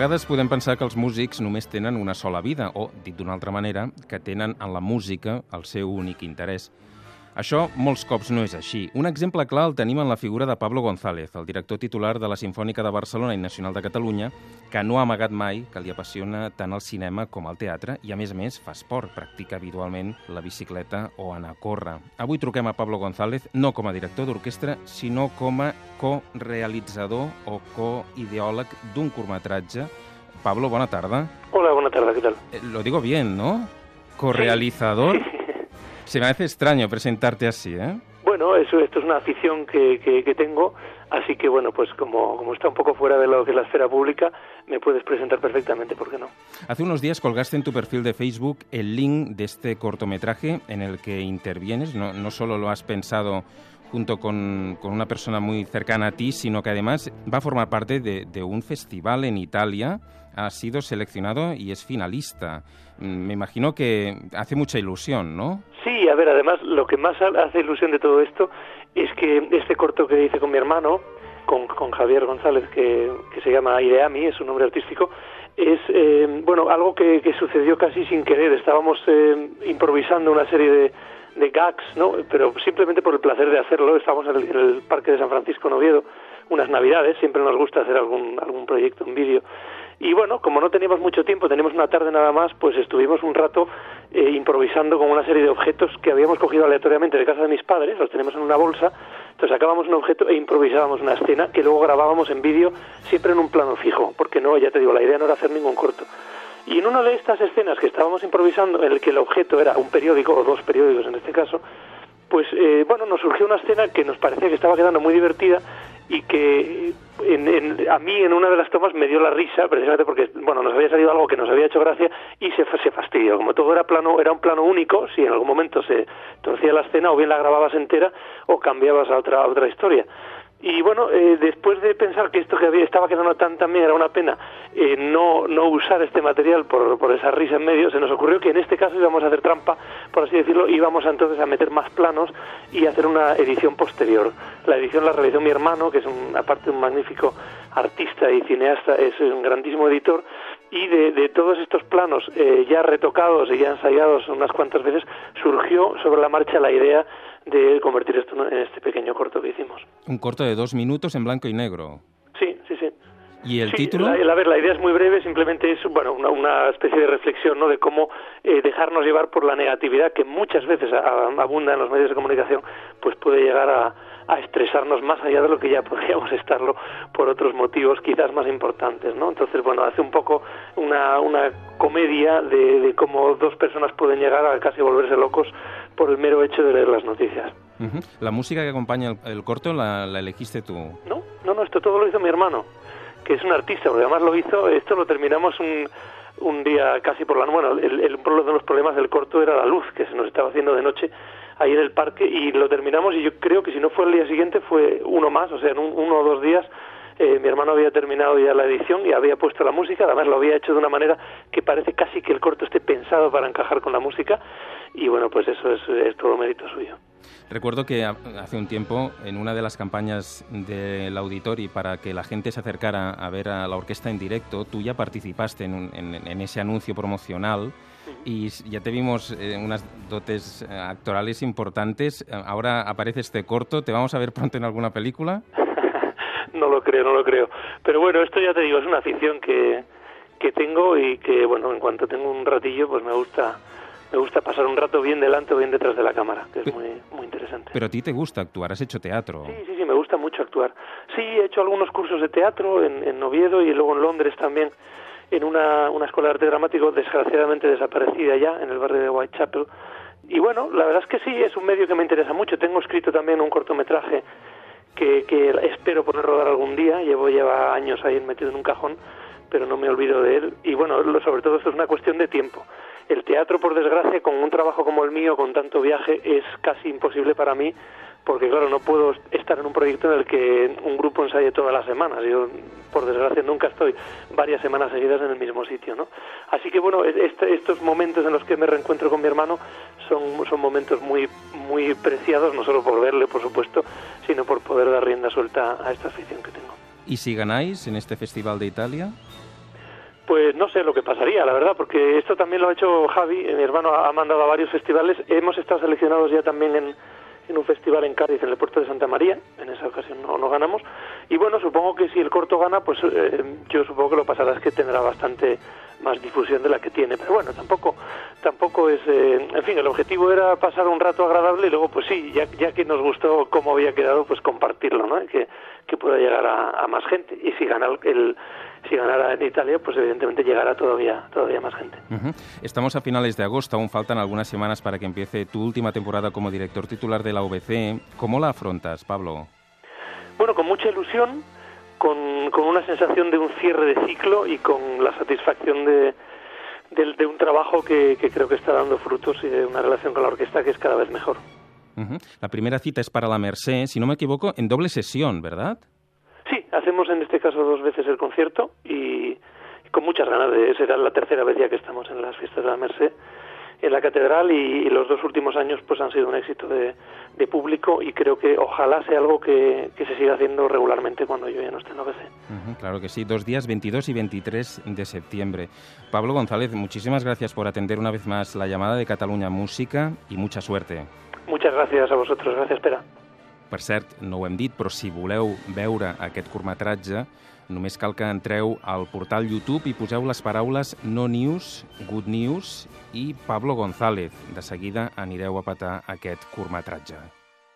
vegades podem pensar que els músics només tenen una sola vida, o, dit d'una altra manera, que tenen en la música el seu únic interès. Això molts cops no és així. Un exemple clar el tenim en la figura de Pablo González, el director titular de la Sinfònica de Barcelona i Nacional de Catalunya, que no ha amagat mai que li apassiona tant el cinema com el teatre i, a més a més, fa esport, practica habitualment la bicicleta o anar a córrer. Avui truquem a Pablo González no com a director d'orquestra, sinó com a co-realitzador o co-ideòleg d'un curtmetratge. Pablo, bona tarda. Hola, bona tarda, què tal? Eh, lo digo bien, ¿no? Co-realizador. Sí. Se me hace extraño presentarte así, ¿eh? Bueno, eso, esto es una afición que, que, que tengo, así que bueno, pues como, como, está un poco fuera de lo que es la esfera pública, me puedes presentar perfectamente, ¿por qué no? Hace unos días colgaste en tu perfil de Facebook el link de este cortometraje en el que intervienes, no, no solo lo has pensado junto con, con, una persona muy cercana a ti, sino que además va a formar parte de, de un festival en Italia, ha sido seleccionado y es finalista. Mm, me imagino que hace mucha ilusión, ¿no? Sí, a ver, además lo que más hace ilusión de todo esto es que este corto que hice con mi hermano, con, con Javier González, que, que, se llama Ideami, es un nombre artístico, es eh, bueno algo que, que, sucedió casi sin querer. Estábamos eh, improvisando una serie de, de, gags, ¿no? Pero simplemente por el placer de hacerlo. Estábamos en el, en Parque de San Francisco en Oviedo, unas Navidades. Siempre nos gusta hacer algún algún proyecto, un vídeo. Y bueno, como no teníamos mucho tiempo, teníamos una tarde nada más, pues estuvimos un rato eh, improvisando con una serie de objetos que habíamos cogido aleatoriamente de casa de mis padres, los tenemos en una bolsa, entonces sacábamos un objeto e improvisábamos una escena que luego grabábamos en vídeo siempre en un plano fijo, porque no, ya te digo, la idea no era hacer ningún corto. Y en una de estas escenas que estábamos improvisando, en el que el objeto era un periódico, o dos periódicos en este caso, pues eh, bueno, nos surgió una escena que nos parecía que estaba quedando muy divertida y que en, en, a mí en una de las tomas me dio la risa precisamente porque bueno nos había salido algo que nos había hecho gracia y se, se fastidió. Como todo era plano era un plano único si en algún momento se torcía la escena o bien la grababas entera o cambiabas a otra a otra historia y bueno, eh, después de pensar que esto que había, estaba quedando tan también era una pena eh, no, no usar este material por, por esa risa en medio, se nos ocurrió que en este caso íbamos a hacer trampa, por así decirlo, íbamos entonces a meter más planos y hacer una edición posterior. La edición la realizó mi hermano, que es un, aparte un magnífico artista y cineasta, es un grandísimo editor, y de, de todos estos planos eh, ya retocados y ya ensayados unas cuantas veces, surgió sobre la marcha la idea de convertir esto en este pequeño corto que hicimos. Un corto de dos minutos en blanco y negro. Sí, sí, sí. ¿Y el sí, título? La, a ver, la idea es muy breve, simplemente es bueno una, una especie de reflexión ¿no? de cómo eh, dejarnos llevar por la negatividad que muchas veces a, a, abunda en los medios de comunicación, pues puede llegar a, a estresarnos más allá de lo que ya podríamos estarlo por otros motivos quizás más importantes, ¿no? Entonces, bueno, hace un poco una, una comedia de, de cómo dos personas pueden llegar a casi volverse locos por el mero hecho de leer las noticias. Uh -huh. ¿La música que acompaña el, el corto la, la, elegiste tú? No, no, no, esto todo lo hizo mi hermano, que es un artista, porque además lo hizo, esto lo terminamos un, un día casi por la bueno, el, el, uno de los problemas del corto era la luz, que se nos estaba haciendo de noche ahí en el parque y lo terminamos y yo creo que si no fue el día siguiente fue uno más, o sea, en un, uno o dos días eh, mi hermano había terminado ya la edición y había puesto la música, además lo había hecho de una manera que parece casi que el corto esté pensado para encajar con la música y bueno, pues eso es, es todo mérito suyo. Recuerdo que hace un tiempo, en una de las campañas del Auditori para que la gente se acercara a ver a la orquesta en directo, tú ya participaste en, en, en ese anuncio promocional y ya te vimos eh, unas dotes eh, actorales importantes. Ahora aparece este corto. ¿Te vamos a ver pronto en alguna película? Lo creo, no lo creo. Pero bueno, esto ya te digo, es una afición que, que tengo y que, bueno, en cuanto tengo un ratillo, pues me gusta me gusta pasar un rato bien delante o bien detrás de la cámara, que es muy, muy interesante. Pero a ti te gusta actuar, has hecho teatro. Sí, sí, sí, me gusta mucho actuar. Sí, he hecho algunos cursos de teatro en, en Oviedo y luego en Londres también, en una, una escuela de arte dramático desgraciadamente desaparecida ya, en el barrio de Whitechapel. Y bueno, la verdad es que sí, es un medio que me interesa mucho. Tengo escrito también un cortometraje que, que espero poder rodar algún día. Llevo lleva años ahí metido en un cajón, pero no me olvido de él. Y bueno, sobre todo esto es una cuestión de tiempo. El teatro, por desgracia, con un trabajo como el mío, con tanto viaje, es casi imposible para mí, porque claro, no puedo estar en un proyecto en el que un grupo ensaye todas las semanas. Yo, por desgracia, nunca estoy varias semanas seguidas en el mismo sitio, ¿no? Así que bueno, este, estos momentos en los que me reencuentro con mi hermano son, son momentos muy, muy preciados, no solo por verle, por supuesto, sino por poder dar rienda suelta a esta afición que tengo. ¿Y si ganáis en este Festival de Italia? Pues no sé lo que pasaría, la verdad, porque esto también lo ha hecho Javi, mi hermano ha mandado a varios festivales, hemos estado seleccionados ya también en, en un festival en Cádiz, en el puerto de Santa María. En esa ocasión no, no ganamos. Y bueno, supongo que si el corto gana, pues eh, yo supongo que lo pasará es que tendrá bastante más difusión de la que tiene. Pero bueno, tampoco tampoco es... Eh, en fin, el objetivo era pasar un rato agradable y luego, pues sí, ya, ya que nos gustó cómo había quedado, pues compartirlo, ¿no? Que, que pueda llegar a, a más gente. Y si gana el si ganara en Italia, pues evidentemente llegará todavía, todavía más gente. Uh -huh. Estamos a finales de agosto, aún faltan algunas semanas para que empiece tu última temporada como director titular de la OBC. ¿Cómo la afrontas, Pablo? Bueno, con mucha ilusión, con, con una sensación de un cierre de ciclo y con la satisfacción de, de, de un trabajo que, que creo que está dando frutos y de una relación con la orquesta que es cada vez mejor. Uh -huh. La primera cita es para la Merced, si no me equivoco, en doble sesión, ¿verdad? Sí, hacemos en este caso dos veces el concierto y, y con muchas ganas de será la tercera vez ya que estamos en las fiestas de la Merced en la catedral y, y, los dos últimos años pues han sido un éxito de, de público y creo que ojalá sea algo que, que, se siga haciendo regularmente cuando yo ya no esté en OBC. Uh -huh, claro que sí, dos días 22 y 23 de septiembre. Pablo González, muchísimas gracias por atender una vez más la llamada de Cataluña Música y mucha suerte. Muchas gracias a vosotros, gracias Pere. Per cert, no ho hem dit, però si voleu veure aquest curtmetratge, només cal que entreu al portal YouTube i poseu les paraules No News, Good News i Pablo González. De seguida anireu a petar aquest curtmetratge.